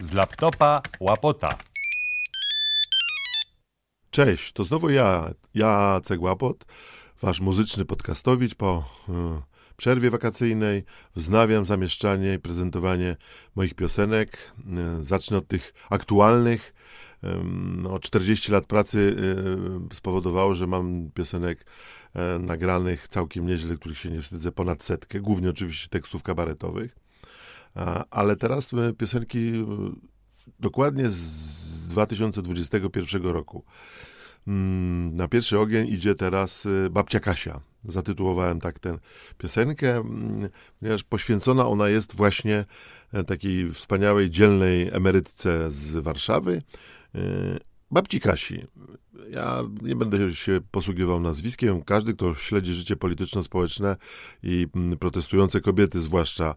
z laptopa łapota. Cześć, to znowu ja, Jacek Łapot, wasz muzyczny podcastowicz po y, przerwie wakacyjnej. Wznawiam zamieszczanie i prezentowanie moich piosenek. Y, zacznę od tych aktualnych. Y, no, 40 lat pracy spowodowało, że mam piosenek nagranych całkiem nieźle, których się nie wstydzę, ponad setkę, głównie oczywiście tekstów kabaretowych. Ale teraz piosenki dokładnie z 2021 roku. Mm, na pierwszy ogień idzie teraz y, Babcia Kasia. Zatytułowałem tak tę piosenkę, mm, ponieważ poświęcona ona jest właśnie e, takiej wspaniałej, dzielnej emerytce z Warszawy, babci Kasi. Ja nie będę się posługiwał nazwiskiem. Każdy, kto śledzi życie polityczno-społeczne i mm, protestujące kobiety, zwłaszcza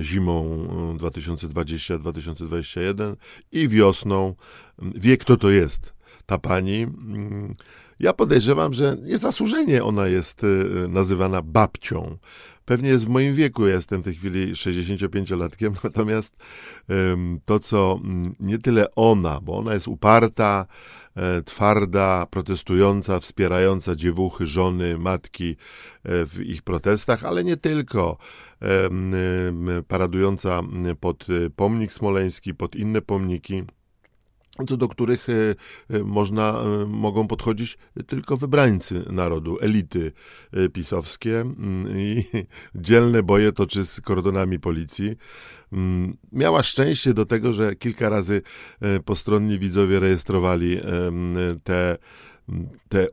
zimą 2020-2021 i wiosną, wie, kto to jest ta pani. Mm, ja podejrzewam, że niezasłużenie ona jest y, nazywana babcią. Pewnie jest w moim wieku, ja jestem w tej chwili 65-latkiem, natomiast to, co mm, nie tyle ona, bo ona jest uparta, e, twarda, protestująca, wspierająca dziewuchy, żony, matki e, w ich protestach, ale nie tylko. Paradująca pod y, pomnik smoleński, pod inne pomniki co do których e, e, można, e, mogą podchodzić tylko wybrańcy narodu, elity pisowskie mm, i dzielne boje toczy z kordonami policji. Mm, miała szczęście do tego, że kilka razy postronni widzowie rejestrowali te te,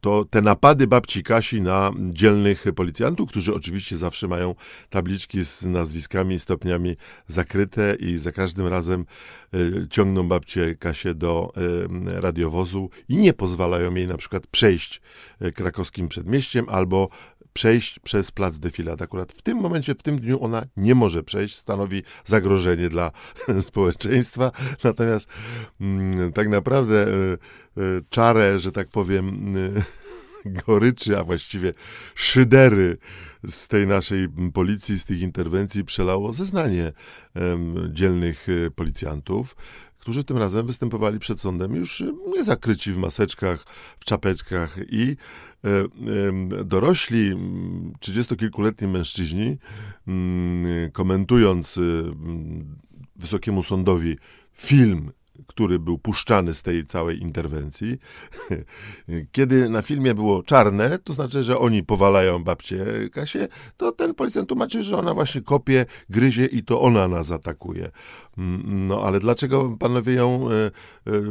to, te napady babci Kasi na dzielnych policjantów, którzy oczywiście zawsze mają tabliczki z nazwiskami i stopniami zakryte i za każdym razem y, ciągną babcię Kasię do y, radiowozu i nie pozwalają jej na przykład przejść y, krakowskim przedmieściem albo przejść przez plac defilat. Akurat w tym momencie, w tym dniu ona nie może przejść, stanowi zagrożenie dla społeczeństwa. Natomiast mm, tak naprawdę y, y, czarę, że tak powiem, y, goryczy, a właściwie szydery z tej naszej policji, z tych interwencji przelało zeznanie dzielnych policjantów, którzy tym razem występowali przed sądem już nie zakryci w maseczkach, w czapeczkach i e, dorośli, trzydziestokilkuletni mężczyźni, komentując Wysokiemu Sądowi film który był puszczany z tej całej interwencji. Kiedy na filmie było czarne, to znaczy, że oni powalają babcię Kasię, to ten policjant tłumaczy, że ona właśnie kopie, gryzie i to ona nas atakuje. Mm, no ale dlaczego panowie ją e, e,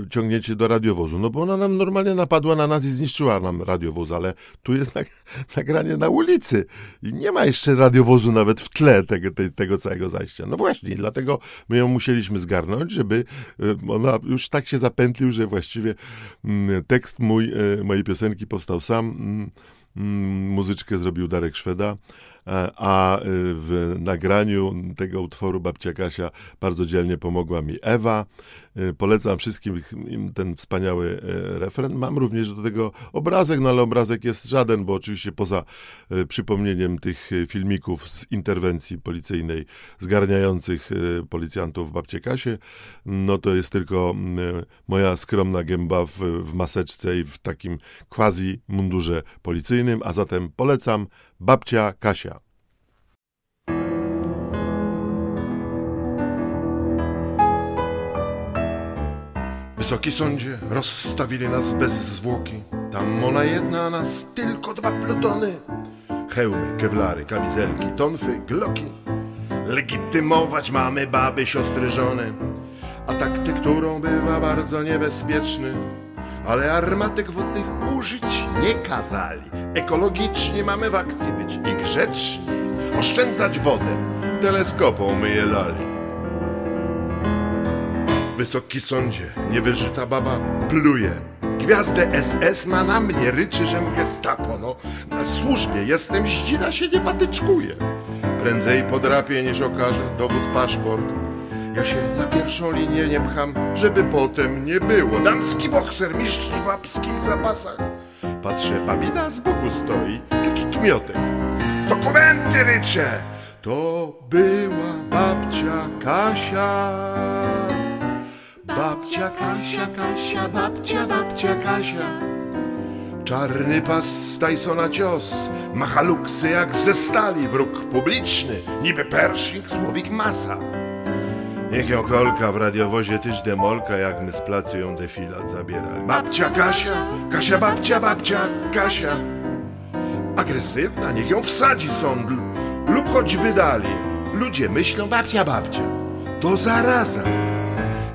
ciągniecie do radiowozu? No bo ona nam normalnie napadła na nas i zniszczyła nam radiowóz, ale tu jest nagranie na ulicy i nie ma jeszcze radiowozu nawet w tle tego, tego całego zajścia. No właśnie, dlatego my ją musieliśmy zgarnąć, żeby e, ona już tak się zapętlił, że właściwie mm, tekst mój, e, mojej piosenki powstał sam. Mm, mm, muzyczkę zrobił Darek Szweda. E, a e, w nagraniu tego utworu babcia Kasia bardzo dzielnie pomogła mi Ewa. E, polecam wszystkim ten wspaniały refren. Mam również do tego obrazek, no ale obrazek jest żaden, bo oczywiście poza przypomnieniem tych filmików z interwencji policyjnej zgarniających policjantów w babcie Kasie, no to jest tylko moja skromna gęba w, w maseczce i w takim quasi mundurze policyjnym, a zatem polecam babcia Kasia. Wysoki sądzie, rozstawili nas bez zwłoki. Tam ona jedna, a nas tylko dwa plutony. Hełmy, kewlary, kamizelki, tonfy, gloki. Legitymować mamy baby, siostry, żony. A taktyk, bywa bardzo niebezpieczny. Ale armatek wodnych użyć nie kazali. Ekologicznie mamy w akcji być i grzeczni. Oszczędzać wodę, teleskopą my je lali. Wysoki sądzie, niewyżyta baba pluje. Gwiazdę SS ma na mnie, ryczy, żem gestapo, no. Na służbie jestem, zdzina się nie patyczkuje. Prędzej podrapię niż okaże dowód paszport. Ja się na pierwszą linię nie pcham, żeby potem nie było. Damski bokser, mistrz w łapskich zapasach. Patrzę, babina z boku stoi, taki kmiotek. Dokumenty rycze! To była babcia Kasia. Babcia Kasia, Kasia, babcia, babcia Kasia. Czarny pas Tysona cios, machaluksy jak ze stali, wróg publiczny, niby Pershing, słowik masa. Niech ją kolka w radiowozie tyś demolka, jak my z placu ją defilat zabierali. Babcia Kasia, Kasia babcia, babcia Kasia. Agresywna, niech ją wsadzi sąd lub choć wydali. Ludzie myślą, babcia, babcia, to zaraza.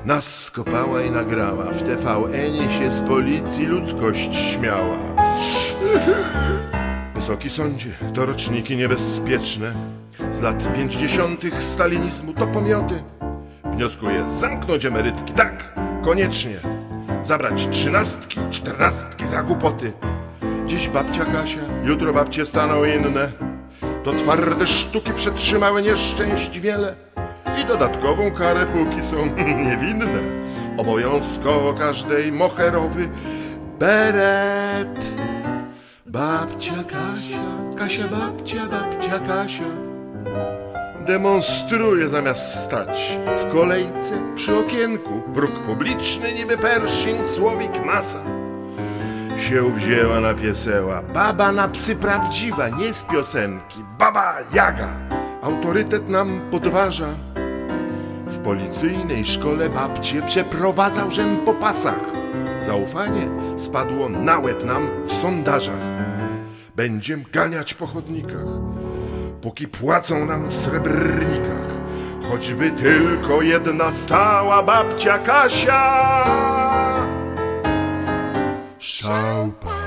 Nas skopała i nagrała, w TVN-ie się z policji ludzkość śmiała. Wysoki sądzie, to roczniki niebezpieczne. Z lat pięćdziesiątych stalinizmu to pomioty. Wnioskuję zamknąć emerytki, tak, koniecznie. Zabrać trzynastki, czternastki za głupoty. Dziś babcia Kasia, jutro babcie staną inne. To twarde sztuki przetrzymały nieszczęść wiele i dodatkową karę póki są niewinne. Obowiązkowo każdej moherowy beret. Babcia Kasia, Kasia babcia, babcia Kasia demonstruje zamiast stać w kolejce przy okienku. Wróg publiczny niby Pershing, słowik masa. Się wzięła na pieseła, baba na psy prawdziwa, nie z piosenki, baba Jaga. Autorytet nam podważa. W policyjnej szkole babcie przeprowadzał żem po pasach. Zaufanie spadło na łeb nam w sondażach. Będziem ganiać po chodnikach póki płacą nam w srebrnikach. Choćby tylko jedna stała babcia Kasia. Szałpa.